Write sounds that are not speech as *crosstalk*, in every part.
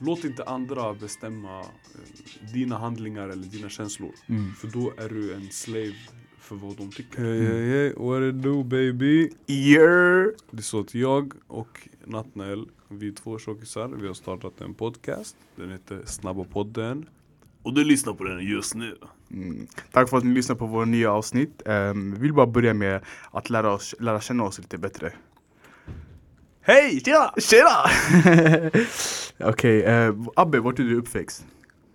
låt inte andra bestämma eh, dina handlingar eller dina känslor. Mm. För då är du en slave för vad de tycker. Hey, hey, hey, what it do baby? Yeah. Det är så att jag och Natnael, vi är två tjockisar, vi har startat en podcast. Den heter Snabba podden. Och du lyssnar på den just nu. Mm. Tack för att ni lyssnar på våra nya avsnitt. Um, vi vill bara börja med att lära, oss, lära känna oss lite bättre. Hej! Tjena! Tjena! *laughs* Okej, eh, Abbe, vart är du uppväxt?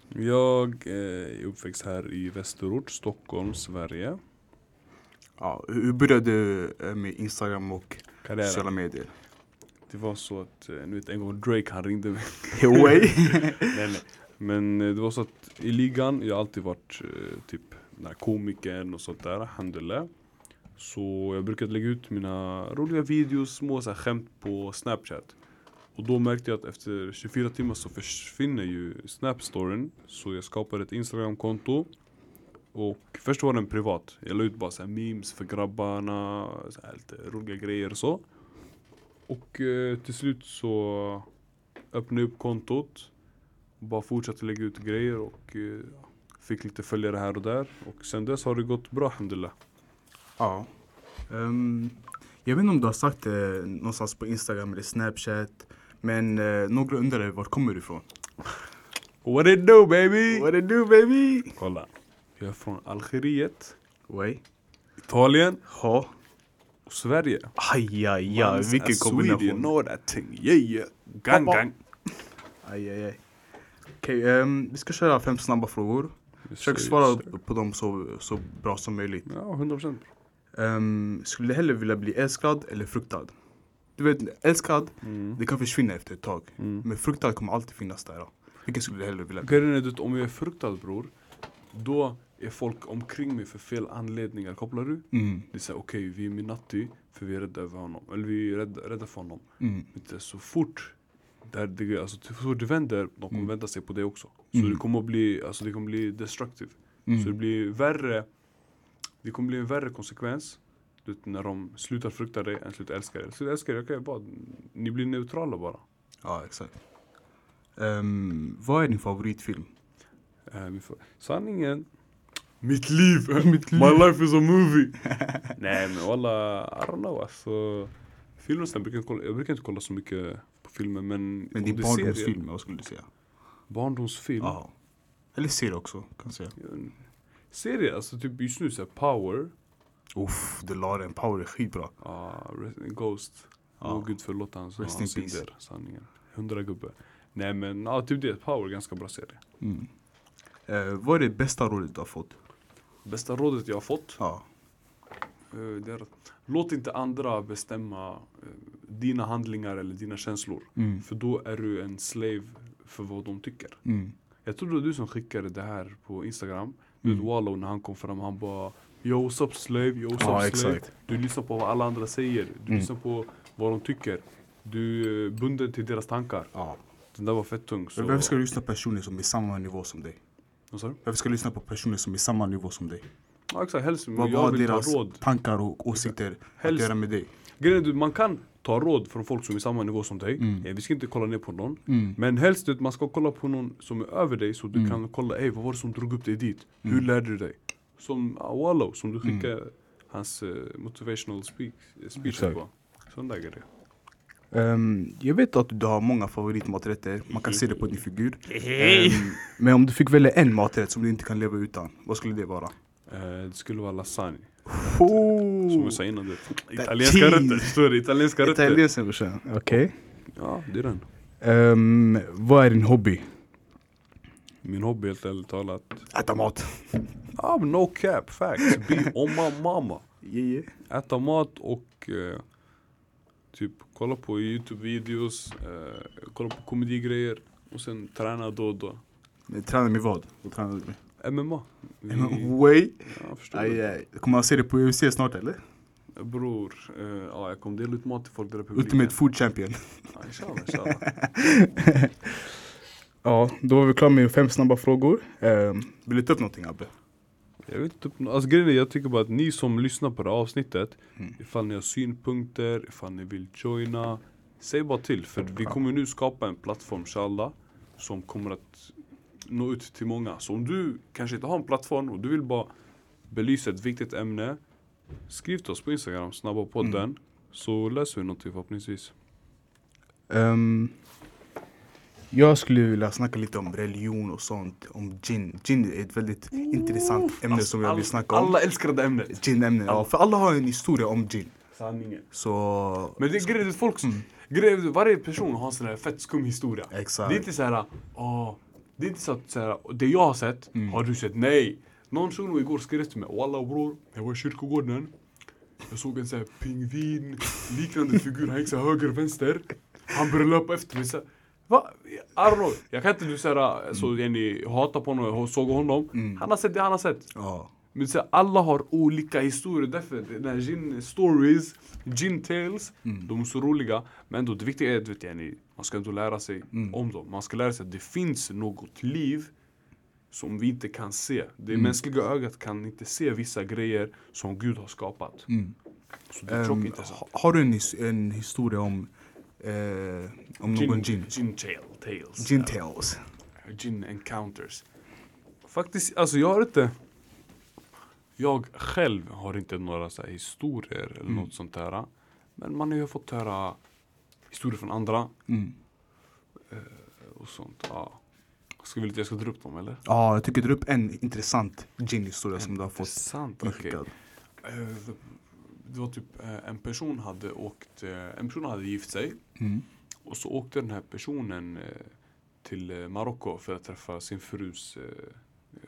Jag eh, är uppväxt här i Västerort, Stockholm, Sverige. Ja, hur började du eh, med Instagram och Karriären. sociala medier? Det var så att, eh, ni vet en gång Drake han ringde mig. *laughs* *laughs* Nej, nej. Men eh, det var så att i ligan, jag har alltid varit typ den här komikern och sånt där, alhamdulillah. Så jag brukade lägga ut mina roliga videos, små så här, skämt på snapchat. Och då märkte jag att efter 24 timmar så försvinner ju snapstoryn. Så jag skapade ett instagramkonto. Och först var den privat. Jag la ut bara så här memes för grabbarna, så här lite roliga grejer och så. Och eh, till slut så öppnade jag upp kontot. Och bara fortsatte lägga ut grejer och eh, fick lite följare här och där. Och sen dess har det gått bra alhamdulillah. Ja. Um, jag vet inte om du har sagt det någonstans på Instagram eller Snapchat. Men uh, några undrar vart kommer du ifrån? What it do baby? What it do baby? Kolla. Jag är från Algeriet, Way. Italien Ha. och Sverige. Aj, aj, Vilken a Swede, you kombination. know that thing. Yeah yeah. Gang Pappa. gang. Aj, aj, aj. Okej, ehm, vi ska köra fem snabba frågor. Försök svara på dem så, så bra som möjligt. Ja, 100%. Um, skulle du hellre vilja bli älskad eller fruktad? Du vet, älskad, Mm. det kan försvinna efter ett tag. Mm. Men fruktad kommer alltid finnas där. Vilken skulle du hellre vilja bli? Grejen är att om jag är fruktad bror, då är folk omkring mig för fel anledningar. Kopplar du? Mm, Det är såhär, okej vi är Minatti för vi är rädda över honom. Eller vi är rädda, rädda för honom. mm, Inte så fort där det, alltså, så fort det vänder, de kommer Mm. vända sig på det också. Så Mm. det kommer att bli, alltså det kommer bli destructive. mm. Så det blir värre, det kommer bli en värre konsekvens. Vet, när de slutar frukta dig än slutar älska dig. Slutar älska dig, bara, ni blir neutrala bara. Ja, exakt. Um, vad är din favoritfilm? Får, sanningen, mitt liv, *laughs* Mitt liv. my life is a movie. *laughs* Nej men walla, I don't know alltså. Filmer sen brukar jag, kolla, jag brukar inte kolla så mycket på filmer men Men din barndomsfilm, vad skulle du säga? Barndomsfilm? Ja. Eller serie också, kan jag säga. Serie, alltså typ just nu såhär Power, Uff, The Lauren Power är skitbra. uh, Ghost. Ja. Må gud förlåta hans, Rest in hans peace. synder, sanningen. Hundra gubbe. Nej men ja, typ det, Power, ganska bra serie. Mm. Eh, vad är det bästa rådet du har fått? Bästa rådet jag har fått, Ja. eh, det är att låt inte andra bestämma eh, dina handlingar eller dina känslor. Mm. För då är du en slave för vad de tycker. Mm. Jag tror det var du som skickade det här på Instagram. Du vet Mm. Wallow när han kom fram, han bara Yo what's up slave, yo what's Ja, up slave. exakt. Du lyssnar på vad alla andra säger, du Mm. lyssnar på vad de tycker. Du är bunden till deras tankar. Ja. Den där var fett tung. Så... Varför ska du lyssna på personer som är samma nivå som dig? Vad sa du? Varför ska du lyssna på personer som är samma nivå som dig? Ja exakt, helst. Vad har deras råd. tankar och åsikter att Helst- göra med dig? Grejen är att man kan ta råd från folk som är samma nivå som dig. Mm. Eh, Vi ska inte kolla ner på någon. Mm. Men helst att man ska kolla på någon som är över dig så du Mm. kan kolla, ey vad var det som drog upp dig dit? Hur Mm. lärde du dig? Som uh, Wallow, som du Mm. skickade hans eh, motivational speak, eh, speech Exakt. på. Sån där grej. Ehm, jag vet att du har många favoritmaträtter, man kan se det på din figur. Ehm, men om du fick välja en maträtt som du inte kan leva utan, vad skulle det vara? Eh, det skulle vara lasagne. Oh. Som jag sa innan. That Italienska rötter, förstår du? Italienska rötter. Italienska brorsan, okej. Ja, det är den. Ehm, vad är din hobby? Min hobby helt ärligt talat. Äta mat. Ah, men no cap, facts. Be *laughs* on my mama. Yeah, yeah. Äta mat och eh, typ kolla på Youtube-videos, eh, kolla på komedigrejer och sen träna då och då. Men Tränar med vad? Vad tränar du med? MMA. Way. ja, Aj, aj. Kommer man se det på UFC snart eller? Bror, eh, ja, jag kommer dela ut mat till folk där i publiken. Ultimate Food Champion. Ja, inshallah, inshallah. *laughs* Ja, då var vi klara med fem snabba frågor. Ehm, vill du ta upp någonting Abbe? Jag vet inte, alltså grejen är, jag tycker bara att ni som lyssnar på det här avsnittet Mm. Ifall ni har synpunkter, ifall ni vill joina Säg bara till, för vi kommer nu skapa en plattform inshallah som kommer att nå ut till många. Så om du kanske inte har en plattform och du vill bara belysa ett viktigt ämne, skriv till oss på Instagram, snabba podden, Mm. så läser vi någonting förhoppningsvis. Ehm, jag skulle vilja snacka lite om religion och sånt, om gin. Gin är ett väldigt intressant ämne som jag vill snacka om. Alla älskar det ämnet. Gin-ämne, ja. För alla har en historia om gin. Sanningen. Så... Men det är grejen, folk, Mm. grejen, varje person har en sån här fett skum historia. Exakt. Det är inte såhär, åh, det är inte så att såhär, det jag har sett, Mm. har du sett? Nej! Någon shuno igår skrev till mig, walla bror, jag var i kyrkogården, jag såg en sån här pingvin, liknande figur, han gick såhär höger, vänster. Han började löpa efter mig såhär, va? I don't know. Jag kan inte du såhär, så ni hatar på honom, och såg honom. Mm. Han har sett det han har sett. Ja. Men så alla har olika historier, därför den här gin stories, gin tales, Mm. de är så roliga. Men ändå, det viktiga är att vet jag, man ska ändå lära sig Mm. om dem. Man ska lära sig att det finns något liv som vi inte kan se. Det Mm. mänskliga ögat kan inte se vissa grejer som Gud har skapat. Mm. Så det är tråkigt ha- har du en, en historia om, eh, om någon gin? Gin tale, tales. Gin tales. Gin encounters. Faktiskt, alltså jag har inte Jag själv har inte några så här historier eller Mm. något sånt där Men man har ju fått höra historier från andra Mm. och sånt ja. Ska vi jag ska dra upp dem eller? Ja, jag tycker du upp en intressant gin-historia som du har fått Sant, okej inskickad. Det- var typ eh, en person hade åkt, eh, en person hade gift sig Mm. Och så åkte den här personen eh, till Marocko för att träffa sin frus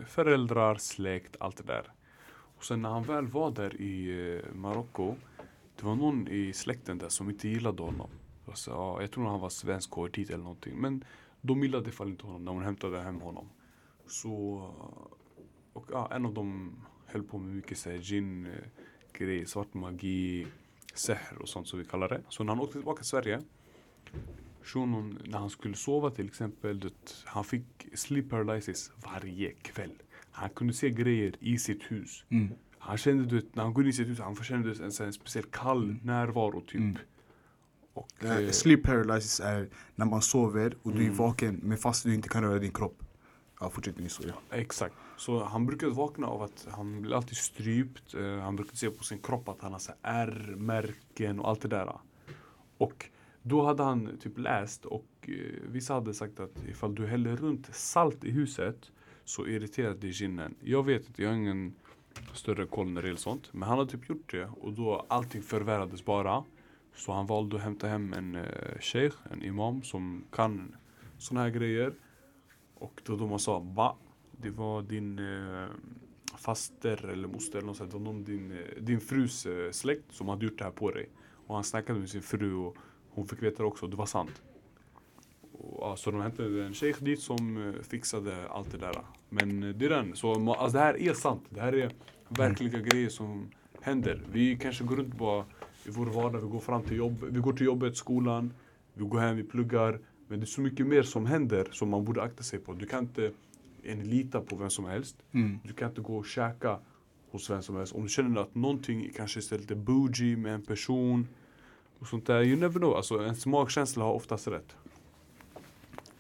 föräldrar, släkt, allt det där. Och sen när han väl var där i Marocko, det var någon i släkten där som inte gillade honom. Det var Så, ja, jag tror han var svensk konvertit eller någonting. Men de gillade fall inte honom när hon hämtade hem honom. Så, och ja, en av dem höll på med mycket så här gin grejer, svart magi, seher och sånt som vi kallar det. Så när han åkte tillbaka till Sverige Shunon, när han skulle sova till exempel, du vet, han fick sleep paralysis varje kväll. Han kunde se grejer i sitt hus. Mm. Han kände, du vet, när han går in i sitt hus, han kände en, sån här speciell kall närvaro typ. Mm. Och, Eh, eh, sleep paralysis är när man sover och du är Mm. vaken men fast du inte kan röra din kropp. Ja, fortsätt din historia. Exakt. Så han brukade vakna av att han blir alltid strypt. Eh, han brukade se på sin kropp att han har ärrmärken ärr, märken och allt det där. Och då hade han typ läst och eh, vissa hade sagt att ifall du häller runt salt i huset så irriterar det ginen. Jag vet inte, jag har ingen större koll när det gäller sånt. Men han hade typ gjort det och då allting förvärrades bara. Så han valde att hämta hem en uh, sheikh, en imam som kan såna här grejer. Och då de sa va? Det var din eh, faster eller moster eller något sånt. Det var någon din, eh, din frus eh, släkt som hade gjort det här på dig. Och han snackade med sin fru och hon fick veta det också. Det var sant. Och, ja, så de hämtade en sheikh dit som eh, fixade allt det där. Men det är den. Så alltså, det här är sant. Det här är verkliga grejer som händer. Vi kanske går runt bara i vår vardag. Vi går fram till jobb. Vi går till jobbet, skolan. Vi går hem, vi pluggar. Men det är så mycket mer som händer som man borde akta sig på. Du kan inte en, lita på vem som helst. Mm. Du kan inte gå och käka hos vem som helst. Om du känner att någonting kanske är lite bougie med en person och sånt där. You never know. Alltså ens magkänsla har oftast rätt.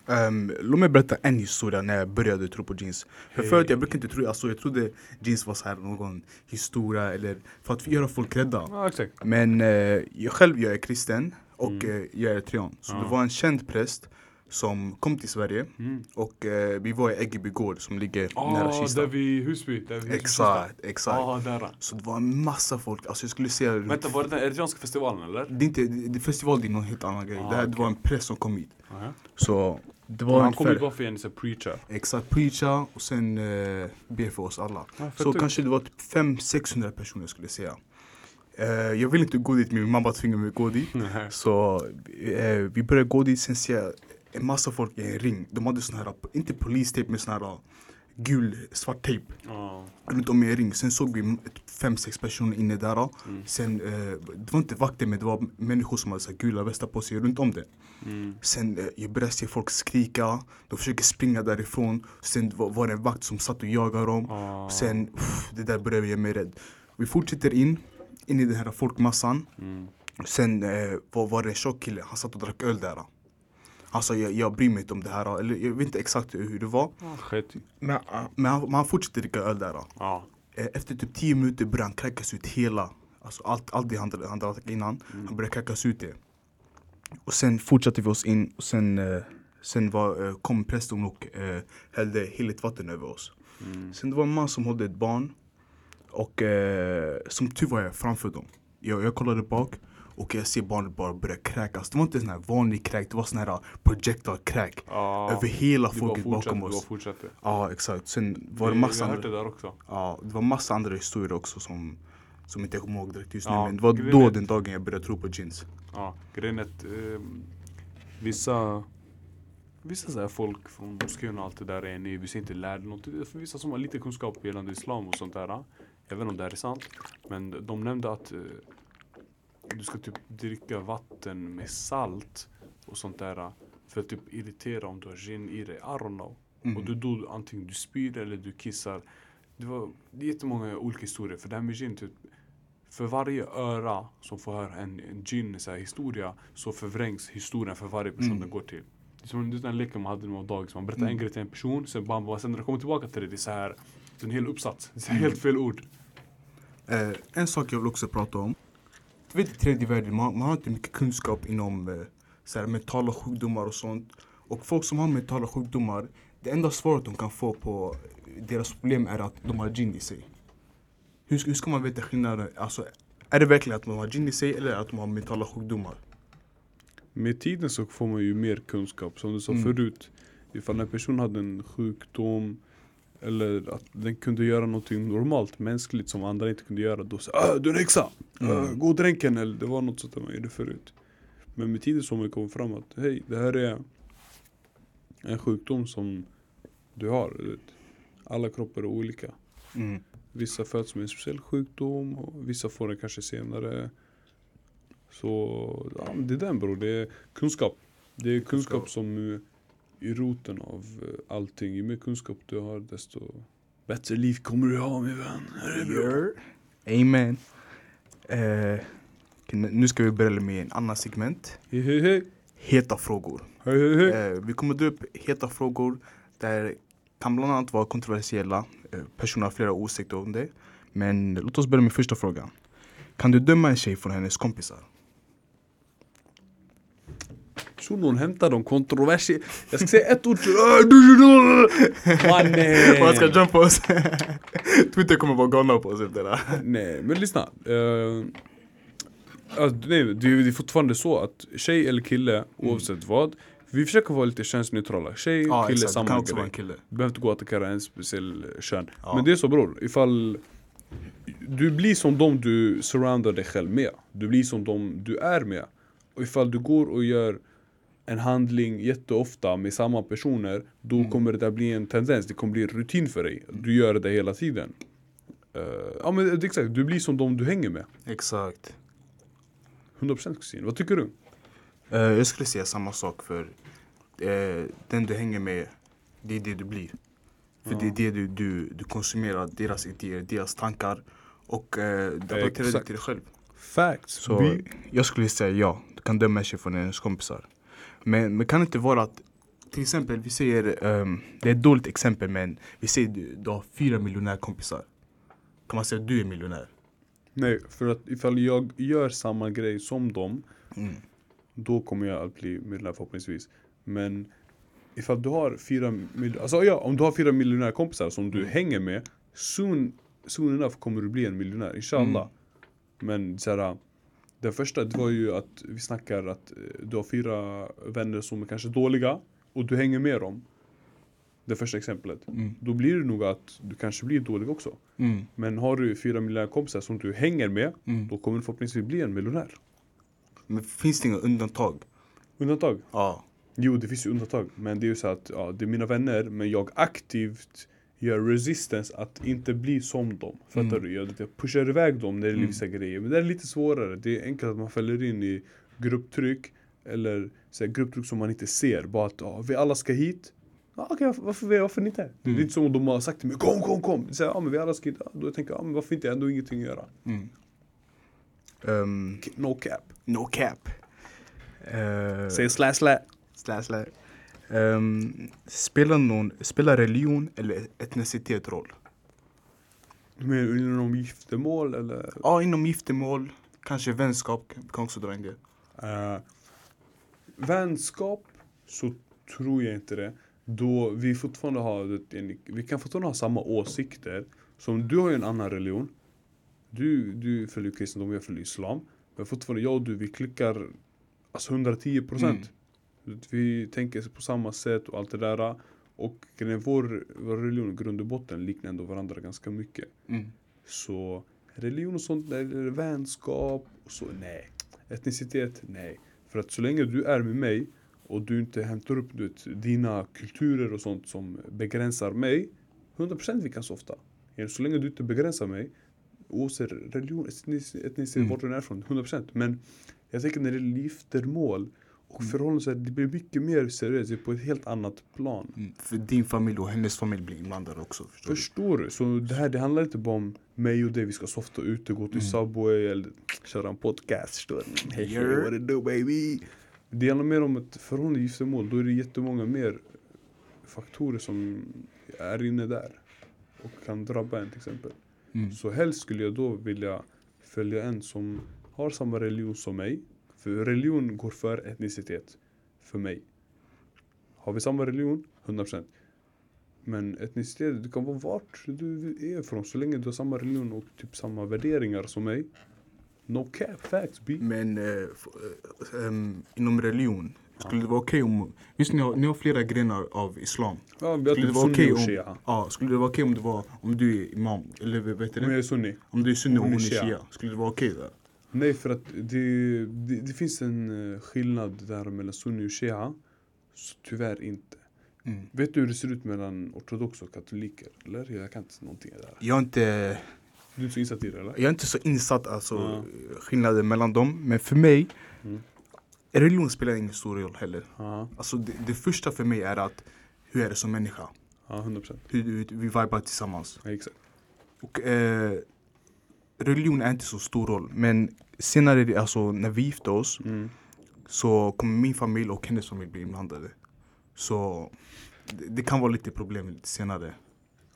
Um, låt mig berätta en historia när jag började tro på jeans. För Hey. förut jag brukade inte tro, alltså jag trodde jeans var så här någon historia eller för att göra folk rädda. Exakt. Men eh, jag själv jag är kristen och Mm. eh, jag är eritrean. Så Ja. det var en känd präst som kom till Sverige Mm. och eh, vi var i Äggeby gård som ligger nära Ah, Kista. där vid Husby. Där vid Exakt, exakt. Ja, där. Så det var en massa folk, alltså jag skulle säga Vänta, var det den eritreanska festivalen eller? det är inte, det, det festival det är någon helt annan grej. Ah, det, här, det okej. var en präst som kom hit. Aha. Så det var han kom hit bara för här preacher. exakt, preacha och sen eh, be för oss alla. Ja, fett Så ut. kanske det var typ 500-600 personer skulle jag säga. Eh, jag vill inte gå dit, min mamma tvingade mig att gå dit. *laughs* Nej. Så eh, vi började gå dit, sen ser jag en massa folk i en ring. De hade sån här, inte polistejp, men sån här gul, svart tejp Ja. runt om i en ring. Sen såg vi fem, sex personer inne där. Mm. Sen, eh, det var inte vakter, men det var människor som hade så gula västar på sig runt om det. Mm. Sen eh, jag började se folk skrika, de försöker springa därifrån. Sen var, var det en vakt som satt och jagade dem. Ah. Sen, uff, det där började göra mig rädd. Vi fortsätter in, in i den här folkmassan. Mm. Sen eh, var, var det en tjock kille, han satt och drack öl där. Sa jag, jag bryr mig inte om det här. Eller jag vet inte exakt hur det var. I. Men, uh, men, han, han fortsatte dricka öl där. Ja. Eh, Efter typ 10 minuter började han kräkas ut hela. Alltså allt, allt det han, han drack innan. Mm. Han började kräkas ut det. Och sen fortsatte vi oss in och sen, eh, sen var, eh, kom prästen och eh, hällde heligt vatten över oss. Mm. Sen det var en man som hållde ett barn. Och eh, som tur var jag framför dem. Jag, jag kollade bak och jag ser barnet bara börja kräkas. Det var inte sån här vanlig kräk, det var sån här projectile kräk. Ja. Över hela folket bakom du bara oss. fortsätter. Ja exakt. Sen var det massa Vi har hört det där också. ja, det var massa andra historier också som, som inte jag kommer ihåg direkt just nu. Men det var då är- den dagen jag började tro på jeans. Ja, grejen är att eh, vissa Vissa så här folk från moskén och allt det där är ni, vissa inte lärde För vissa som har lite kunskap gällande islam och sånt där. Jag vet inte om det här är sant. Men de nämnde att eh, du ska typ dricka vatten med salt och sånt där. För att typ irritera om du har gin i dig. I don't know. Mm. Och du, då antingen du spyr eller du kissar. Det var jättemånga olika historier. För det här med gin, typ, för varje öra som får höra en, en gin så här, historia så förvrängs historien för varje person Mm. den går till. Det är som den där leken man hade när man var dagis. Man berättar Mm. en grej till en person, sen, bara, bara, sen när det kommer tillbaka till det, det är så här det är en hel uppsats. Det är här helt fel ord. Eh, en sak jag vill också prata om. Du vet i tredje världen, man, man har inte mycket kunskap inom eh, så här, mentala sjukdomar och sånt. Och folk som har mentala sjukdomar, det enda svaret de kan få på deras problem är att de har gin i sig. Hur, hur ska man veta skillnaden? Alltså, är det verkligen att de har gin i sig eller att de har mentala sjukdomar? Med tiden så får man ju mer kunskap. Som du sa Mm. förut. Ifall en person hade en sjukdom eller att den kunde göra någonting normalt, mänskligt som andra inte kunde göra. Då säger ah, du är en häxa! Mm. Ah, gå och dränk henne! Eller Det var något sånt där man gjorde förut. Men med tiden så har man kommit fram att hej, det här är en sjukdom som du har. Alla kroppar är olika. Mm. Vissa föds med en speciell sjukdom och vissa får den kanske senare. Så ja, det är den bror, det är kunskap. Det är kunskap som är i roten av eh, allting. Ju mer kunskap du har desto bättre liv kommer du ha min vän. Är det bra? Amen. Okej, nu ska vi börja med en annan segment. Hej hej hej. Heta frågor. Eh, vi kommer dra upp heta frågor där kan bland annat vara kontroversiella. Eh, personer har flera åsikter om det. Men låt oss börja med första frågan. Kan du döma en tjej från hennes kompisar? Shunon hämtar de kontroversiella. Jag ska säga ett ord Mannen! *laughs* Man ska jumpa oss. *laughs* Twitter kommer vara galna på oss efter det. Nej, men lyssna. Uh, alltså, nej, det är fortfarande så att tjej eller kille, oavsett vad, vi försöker vara lite könsneutrala. Tjej, Ja, kille, exakt. Samma grej. kille. Du behöver inte gå och attackera en speciell kön. Ja. Men det är så bror, ifall du blir som de du surroundar dig själv med. Du blir som de du är med. Och ifall du går och gör en handling jätteofta med samma personer, då Mm. kommer det där bli en tendens, det kommer bli en rutin för dig. Du gör det hela tiden. Eh, ja men är exakt, du blir som de du hänger med. Exakt. 100% kusin, vad tycker du? Eh, jag skulle säga samma sak för eh, den du hänger med, det är det du blir. För det är det du, du, du konsumerar, deras idéer, deras tankar. Och eh, du till dig själv. Facts. Så Vi, jag skulle säga ja, du kan döma tjej från hennes kompisar. Men, men kan det inte vara att, till exempel vi säger, ehm, det är ett dåligt exempel men vi säger du, du har fyra miljonärkompisar. Kan man säga att du är miljonär? nej, för att ifall jag gör samma grej som dem, Mm. då kommer jag att bli miljonär förhoppningsvis. Men ifall du har fyra alltså ja, om du har fyra miljonärkompisar som du hänger med, soon, soon enough kommer du bli en miljonär, inshallah. Mm. Men såhär, den första det var ju att vi snackar att eh, du har fyra vänner som är kanske dåliga och du hänger med dem. Det första exemplet. Mm. Då blir det nog att du kanske blir dålig också. Mm. Men har du fyra miljonärkompisar som du hänger med, Mm. då kommer du förhoppningsvis bli en miljonär. Men finns det inga undantag? Undantag? Ja. Jo, det finns ju undantag. Men det är ju så att ja, det är mina vänner, men jag aktivt gör resistance att inte bli som dem. Fattar Mm. du? Jag, pushar iväg dem när det är Mm. vissa grejer. Men det är lite svårare. Det är enkelt att man fäller in i grupptryck. Eller så här, grupptryck som man inte ser. Bara att ja, vi alla ska hit. Ja, Okej, varför, varför, varför inte? Det är Mm. lite som om de har sagt till mig kom, kom, kom. Så här, ja, men vi alla ska hit. Ja, då tänker jag, ja, men varför inte? Jag har ändå ingenting att göra. Mm. Ehm, No cap. no cap. Uh, Säg slä slä. Slä, slä. Um, spelar, någon, spelar religion eller etnicitet roll? Men inom giftermål eller? Ja, inom giftermål, kanske vänskap, kan också dra in det. Uh, vänskap så tror jag inte det. Då vi fortfarande har, vi kan fortfarande ha samma åsikter. Som du har ju en annan religion. Du, du följer kristendom, jag följer islam. Men fortfarande, jag och du, vi klickar alltså 110 procent. Mm. Vi tänker på samma sätt och allt det där. Och vår, vår religion i grund och botten liknar ändå varandra ganska mycket. Mm. Så religion och sånt, eller vänskap, och så nej. Etnicitet, nej. För att så länge du är med mig och du inte hämtar upp vet, dina kulturer och sånt som begränsar mig 100% vi kan softa. Så länge du inte begränsar mig oavsett religion, etnicitet, mm. vart du är från, 100%. Men jag tänker när det är giftermål och mm. förhållanden, det blir mycket mer seriöst, på ett helt annat plan. Mm. För din familj och hennes familj blir inblandade också. Förstår, förstår du? Så det här det handlar inte bara om mig och dig, vi ska softa ute, gå till mm. Subway eller köra en podcast. Förstår du? *laughs* Hey, hey, what it do baby? Det handlar mer om ett förhållande giftermål, då är det jättemånga mer faktorer som är inne där. Och kan drabba en till exempel. Mm. Så helst skulle jag då vilja följa en som har samma religion som mig. För religion går för etnicitet. För mig. Har vi samma religion? 100%. Men etnicitet, du kan vara vart du är ifrån så länge du har samma religion och typ samma värderingar som mig. No cap, facts B. Men uh, um, inom religion, skulle det vara okej okay om, visst ni har, ni har flera grenar av islam. Ja, vi har typ sunni och shia. Ja, skulle det vara okej okay om det var, om du är imam, eller vet du Om jag är sunni. Om du är sunni och hon är shia, skulle det vara okej okay där? Nej, för att det, det, det, finns en eh, skillnad där mellan sunni och shia. Så tyvärr inte. Mm. Vet du hur det ser ut mellan ortodoxa och katoliker? Eller? Jag kan inte någonting där. Jag har inte... Du är inte så insatt i det eller? Jag är inte så insatt alltså ja. skillnaden mellan dem. Men för mig, mm. religion spelar ingen stor roll heller. Ja. Alltså det, det, första för mig är att hur är det som människa? Ja, 100%. Hur, hur vi vibar tillsammans. Ja, exakt. Och eh, religion är inte så stor roll. Men senare, alltså när vi gifte oss, mm. så kommer min familj och hennes familj bli inblandade. Så det, det kan vara lite problem lite senare.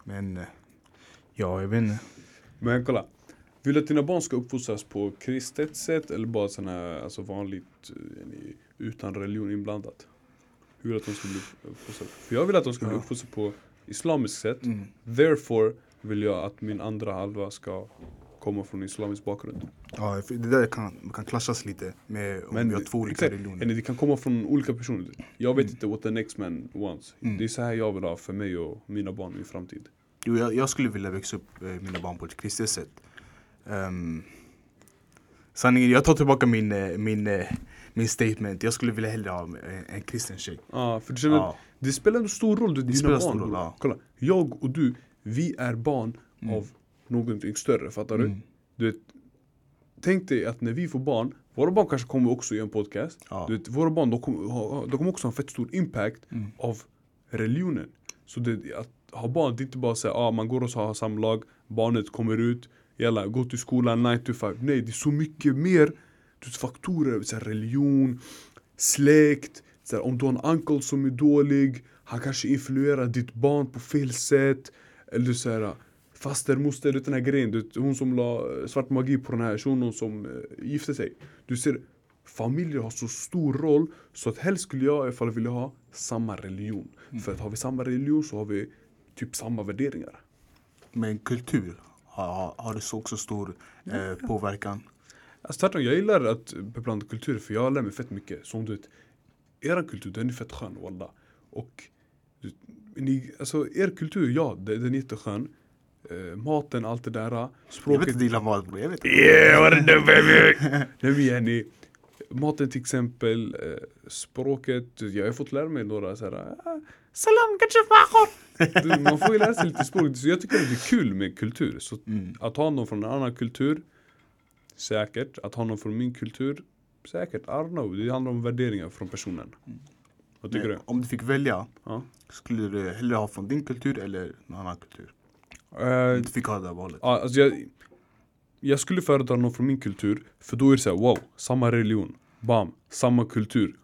Men eh, ja, jag vet inte. Men kolla. Vill du att dina barn ska uppfostras på kristet sätt eller bara såna, alltså vanligt eh, utan religion inblandat? Hur vill du att de ska bli uppfostrade? För jag vill att de ska bli uppfostrade på islamiskt sätt. Mm. Therefore vill jag att min andra halva ska komma från islamisk bakgrund. Ja, det där kan, kan klassas lite med om Men, vi har två olika exakt, religioner. Det kan komma från olika personer. Jag vet mm. inte what the next man wants. Mm. Det är så här jag vill ha för mig och mina barn i framtid. Jo, jag, jag skulle vilja växa upp eh, mina barn på ett kristet sätt. Um, sanningen, jag tar tillbaka min, eh, min, eh, min statement. Jag skulle vilja hellre ha en, en kristen tjej. Ja, för du känner, ja. det spelar ändå stor roll. Du, det spelar barn, stor roll, ja. Kolla, jag och du, vi är barn mm. av någonting större, fattar du? Mm. du vet, tänk dig att när vi får barn, våra barn kanske kommer också göra en podcast. Ja. Du vet, våra barn de kommer, de kommer också ha en fett stor impact mm. av religionen. Så det, att ha barn, det är inte bara att ah, man går och har samlag, barnet kommer ut, jalla, gå till skolan 9 to 5. Nej, det är så mycket mer du faktorer, så här, religion, släkt, så här, om du har en uncle som är dålig, han kanske influerar ditt barn på fel sätt. Eller så här, faster, moster, den här grejen. Du, hon som la svart magi på den här shunon som uh, gifte sig. Du ser, familjer har så stor roll så att helst skulle jag i alla fall vilja ha samma religion. Mm. För att har vi samma religion så har vi typ samma värderingar. Men kultur, har, har det så också stor eh, påverkan? Alltså tvärtom, jag gillar att beblanda kultur för jag lär mig fett mycket. Som du vet, er kultur den är fett skön wallah. Och ni, alltså er kultur, ja den är jätteskön. Uh, maten, allt det där. Språket. Jag vet inte gillar mat bror, jag vet inte. Yeah, what a baby! *laughs* Nej men yani, maten till exempel, uh, språket. Jag har fått lära mig några såhär uh, Salam kanske Man får ju lära sig lite språk. Så jag tycker att det är kul med kultur. Så mm. att ha någon från en annan kultur, säkert. Att ha någon från min kultur, säkert. I don't know. Det handlar om värderingar från personen. Mm. Vad tycker Men, du? Om du fick välja, ja. skulle du hellre ha från din kultur eller någon annan kultur? Uh, du fick ha det här valet. Ja, alltså jag, jag skulle föredra någon från min kultur, för då är det såhär wow, samma religion, bam, samma kultur.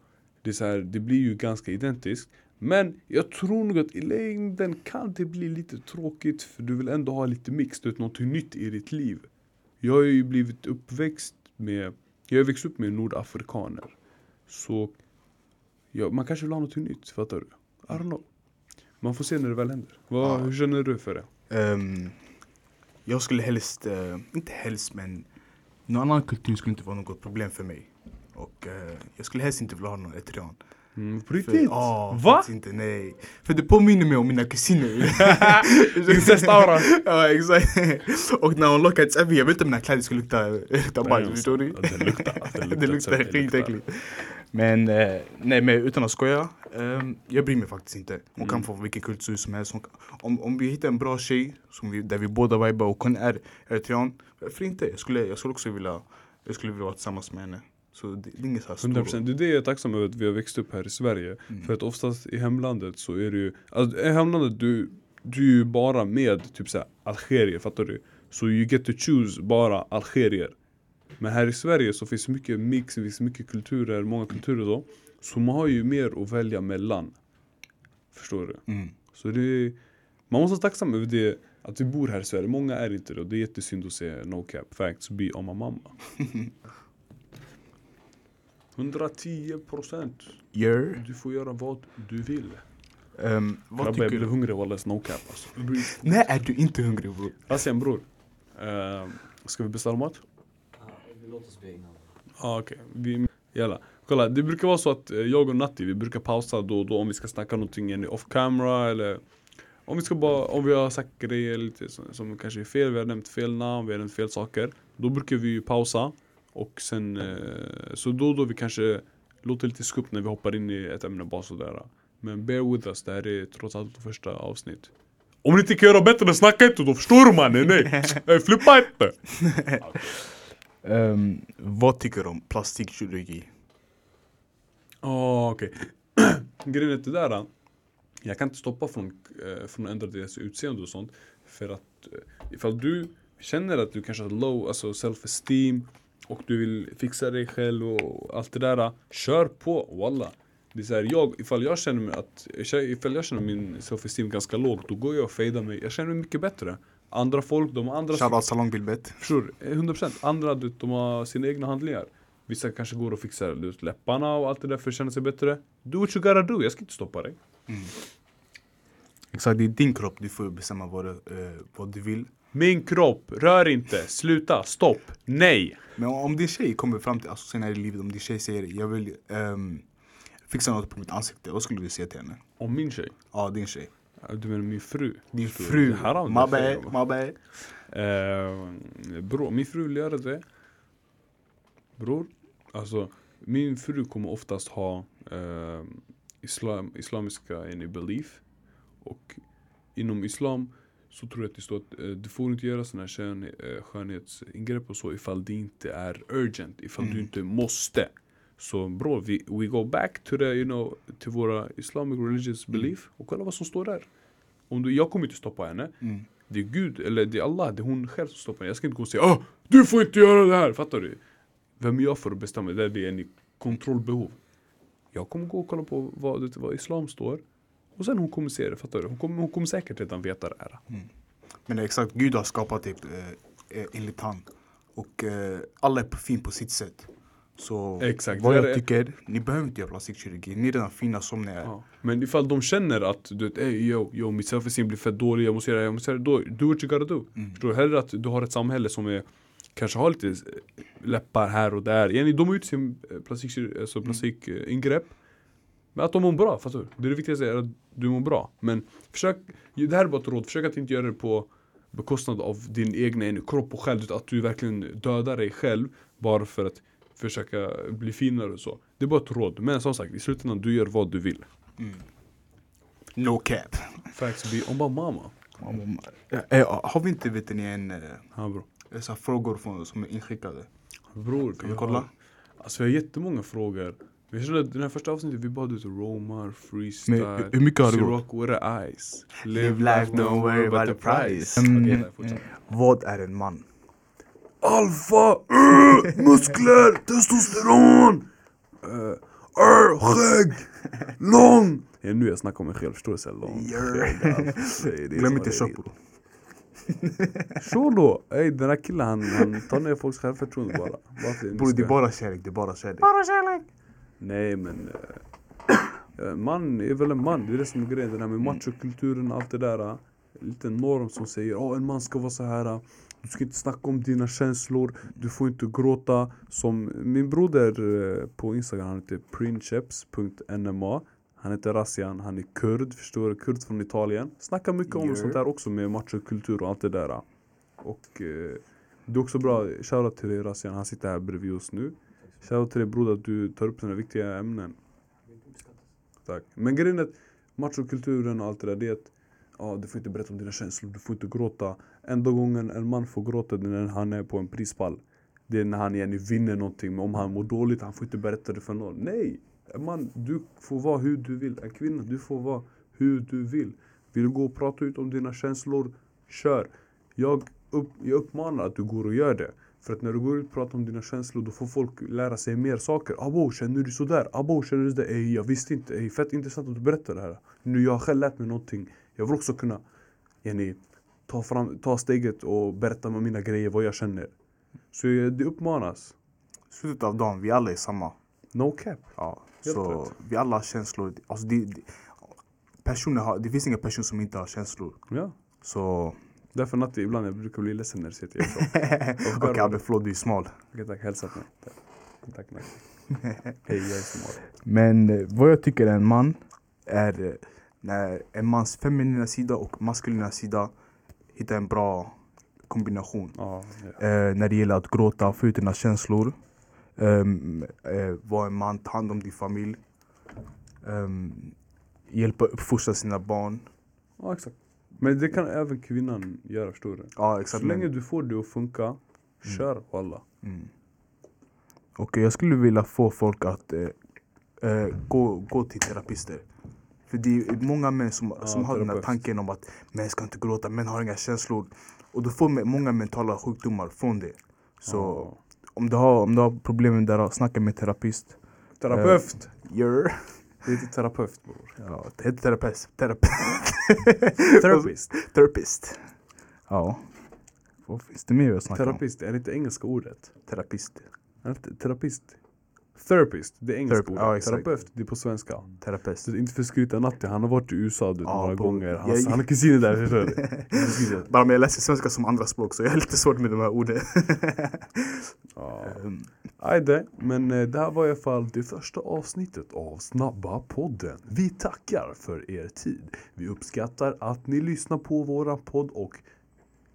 Det, är så här, det blir ju ganska identiskt. Men jag tror nog att i längden kan det bli lite tråkigt för du vill ändå ha lite mix, du vet någonting nytt i ditt liv. Jag har ju blivit uppväxt med, jag har växt upp med nordafrikaner. Så ja, man kanske vill ha någonting nytt, fattar du? I don't know. Man får se när det väl händer. Vad, Ja. Hur känner du för det? Um, jag skulle helst, uh, inte helst men någon annan kultur skulle inte vara något problem för mig. Och uh, jag skulle helst inte vilja ha någon eritrean. Mm, på riktigt? Ja, Va? inte, nej. För det påminner mig om mina kusiner. *laughs* Incestauran. ja exakt. Och när hon lockar ett jag vet inte om mina kläder skulle lukta, lukta bajs, förstår det luktar- det *laughs* luktar skitäckligt. Men eh, nej men utan att skoja, ehm, jag bryr mig faktiskt inte. Hon kan Mm. få vilken kultur som helst. Kan- om, om vi hittar en bra tjej som vi, där vi båda vibar och hon är eritrean, varför inte? Jag skulle, jag skulle också vilja, jag skulle vilja vara tillsammans med henne. Så det, det är inget så här 100% stort. det är det jag är tacksam över att vi har växt upp här i Sverige. Mm. För att oftast i hemlandet så är det ju, alltså, i hemlandet du, du är ju bara med typ såhär algerier, fattar du? Så you get to choose bara algerier. Men här i Sverige så finns mycket mix, det finns mycket kulturer, många kulturer då. Så man har ju mer att välja mellan. Förstår du? Mm. Så det man måste vara tacksam över det, att vi bor här i Sverige. Många är inte det och det är jättesynd att se no cap, facts be on my mamma. *laughs* 110 procent. Gör. Du får göra vad du vill. Um, vad Grabbar jag blev du? hungrig wallah no cap alltså. När är du inte hungrig bror? Asien bror. Uh, ska vi beställa mat? Låt oss be innan. Ah, okej, vi, jalla. Kolla, det brukar vara så att eh, jag och Natti, vi brukar pausa då och då om vi ska snacka någonting off camera eller om vi ska bara, om vi har sagt grejer lite som, som kanske är fel, vi har nämnt fel namn, vi har nämnt fel saker. Då brukar vi pausa och sen, eh, så då och då vi kanske låter lite skumt när vi hoppar in i ett ämne bara sådär. Men bear with us, det här är trots allt det första avsnitt. Om ni inte kan göra bättre, snacka inte då, förstår du mannen? Nej, Nej *laughs* flippa inte! Um, *laughs* vad tycker du om plastikkirurgi? Oh, okej. *clears throat* Grejen är det där, äh, jag kan inte stoppa från, eh, från att ändra deras utseende och sånt. För att eh, ifall du känner att du kanske har low, alltså self-esteem och du vill fixa dig själv och allt det där. Kör på, walla. Det är så här, jag, ifall jag känner mig att, ifall jag känner min self-esteem ganska låg, då går jag och fejdar mig. Jag känner mig mycket bättre. Andra folk, de har andra Shoutout salongbilbett. Förstår du? 100% Andra de har sina egna handlingar Vissa kanske går och fixar läpparna och allt det där för att känna sig bättre Do what you gotta do, jag ska inte stoppa dig Exakt, det är din kropp, du får bestämma vad du, eh, vad du vill. Min kropp, rör inte, sluta, stopp, nej! Men om din tjej kommer fram till, alltså senare i livet, om din tjej säger jag vill ehm, fixa något på mitt ansikte, vad skulle du säga till henne? Om min tjej, Ja, din tjej. Du menar min fru? Din Förstår fru. Du my bad. Eh, bror, min fru vill göra det Bror, alltså min fru kommer oftast ha eh, islam, islamiska in belief Och inom islam så tror jag att det står att eh, du får inte göra sådana här skön, eh, skönhetsingrepp och så ifall det inte är urgent, ifall du Mm. inte måste Så bror, vi, we go back to the, you know, till våra islamic religious belief och kolla vad som står där Om du, jag kommer inte stoppa henne Mm. det är Gud, eller det är Allah, det är hon själv som stoppar mig. Jag ska inte gå och säga ah, du får inte göra det här, fattar du? Vem är jag för att bestämma? Det är det en kontrollbehov. Jag kommer gå och kolla på vad, vad Islam står. Och sen hon kommer se det, fattar du? Hon kommer, hon kommer säkert redan veta det här. Men det är exakt, Gud har skapat det eh, eh, enligt han. Och eh, alla är fin på sitt sätt. Så Exakt, vad jag är- tycker, ni behöver inte göra plastikkirurgi. Ni är redan fina som ni är. Ja. Men ifall de känner att du vet, hey, yo, yo, mitt self-esteem blir fett dålig, jag måste göra det, jag måste göra det. Då, do what you gotta do. Mm. Förstår du? Hellre att du har ett samhälle som är Kanske har lite eh, läppar här och där. Yani, de har ut sin eh, plastik, alltså plastikingrepp. Men att de mår bra, fattar du? Det är det viktigaste, är att du mår bra. Men försök, det här är bara ett råd, försök att inte göra det på bekostnad av din egna kropp och själ. Att du verkligen dödar dig själv bara för att försöka bli finare och så. Det är bara ett råd. Men som sagt, i slutändan, du gör vad du vill. No cap. Facts be on my mama. Eh, har vi inte vet ni, en, eh, Ja bro. så frågor från, som är inskickade? Bror, Kan vi kolla? Alltså vi har jättemånga frågor. Vi känner att den här första avsnittet vi bara ut romar, freestyle, Men hur- mycket har det gått? rock with the eyes. Live life, don't worry about the price. Mm. nej, fortsätt. Vad är en man? Alfa, uh, muskler, *laughs* testosteron! Uh, Arr, skägg! Lång! Ja, nu jag snackar om mig själv, förstår du? Lång. Jör. skägg, allt. Det är det Glöm inte bro. *laughs* Så då! Ey den här killen han, han tar ner folks självförtroende bara. Bror det är bara kärlek, det är bara kärlek. Nej men... eh, en man är väl en man, det är det som är grejen. Den här med machokulturen och allt det där. eh, Lite norm som säger att en man ska vara så här. eh, Du ska inte snacka om dina känslor, du får inte gråta. Som min broder eh, på Instagram, han heter princeps.nma. Han heter Rassian, han är kurd, förstår du? Kurd från Italien. Snackar mycket om Yeah. sånt där också med machokultur och allt det där. Och eh, det är också bra, shoutout till dig Rassian, han sitter här bredvid oss nu. Shoutout till dig broder att du tar upp sådana viktiga ämnen. Tack. Men grejen är att machokulturen och allt det där, det är att ja, du får inte berätta om dina känslor, du får inte gråta. Enda gången en man får gråta är när han är på en prispall. Det är när han igen vinner någonting, men om han mår dåligt, han får inte berätta det för någon. Nej! En man, du får vara hur du vill. En kvinna, du får vara hur du vill. Vill du gå och prata ut om dina känslor, kör. Jag, upp, jag uppmanar att du går och gör det. För att när du går ut och pratar om dina känslor då får folk lära sig mer saker. Abo, känner du sådär? Abo, känner du sådär? Ey, jag visste inte. Ey, fett intressant att du berättar det här. Nu jag har själv lärt mig någonting. Jag vill också kunna yani, ta, fram, ta steget och berätta med mina grejer, vad jag känner. Så eh, det uppmanas. Slutet av dagen, vi alla är samma. No cap. Ja, Helt så rätt. vi alla har känslor. Alltså det, det, personer har, det finns ingen person som inte har känslor. Ja. Så Därför Natti, ibland jag brukar bli ledsen när du säger är tjock. Okej Abbe, förlåt du är smal. Okej tack, hälsa på mig. Tack, tack. Hej, jag är smal. Men eh, vad jag tycker är en man är eh, när en mans feminina sida och maskulina sida hittar en bra kombination. Ja, ja. Eh, när det gäller att gråta, få ut dina känslor. Um, eh, vara en man, ta hand om din familj. Um, hjälpa uppfostra sina barn. ja exakt. Men det kan även kvinnan göra, du? Ja Så exakt. länge men- du får det att funka, kör walla. Mm. Och jag skulle vilja få folk att eh, eh, gå, gå till terapister. För det är många män som, Ja, som har den här tanken om att män ska inte gråta, män har inga känslor. Och då får många mentala sjukdomar från det. Så Ja. om, du har, om du har problem med det, snacka med terapeut. Terapeut! Gör. Det heter terapeut bror. Ja, det heter terapeut. Terapeut. *laughs* Therapist. Therapist. Ja. Vad finns det mer att snacka om? Terapist, är det inte engelska ordet? Terapist. Är det inte Terapist. Therapist, det är engelska ordet. ja. Terapeut, det är på svenska. Terapeut. Så det är inte för att skryta Natti, han har varit i USA du, Ja, några bror. gånger. Han, Jag- han har kusiner där, förstår du? *laughs* Bara men jag läser svenska som andra språk så jag har lite svårt med de här orden. *laughs* Ja. Ajde, men eh, det här var i alla fall det första avsnittet av Snabba podden. Vi tackar för er tid. Vi uppskattar att ni lyssnar på våra podd och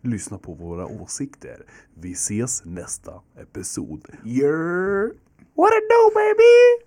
lyssnar på våra åsikter. Vi ses nästa episod. You're... What it do baby?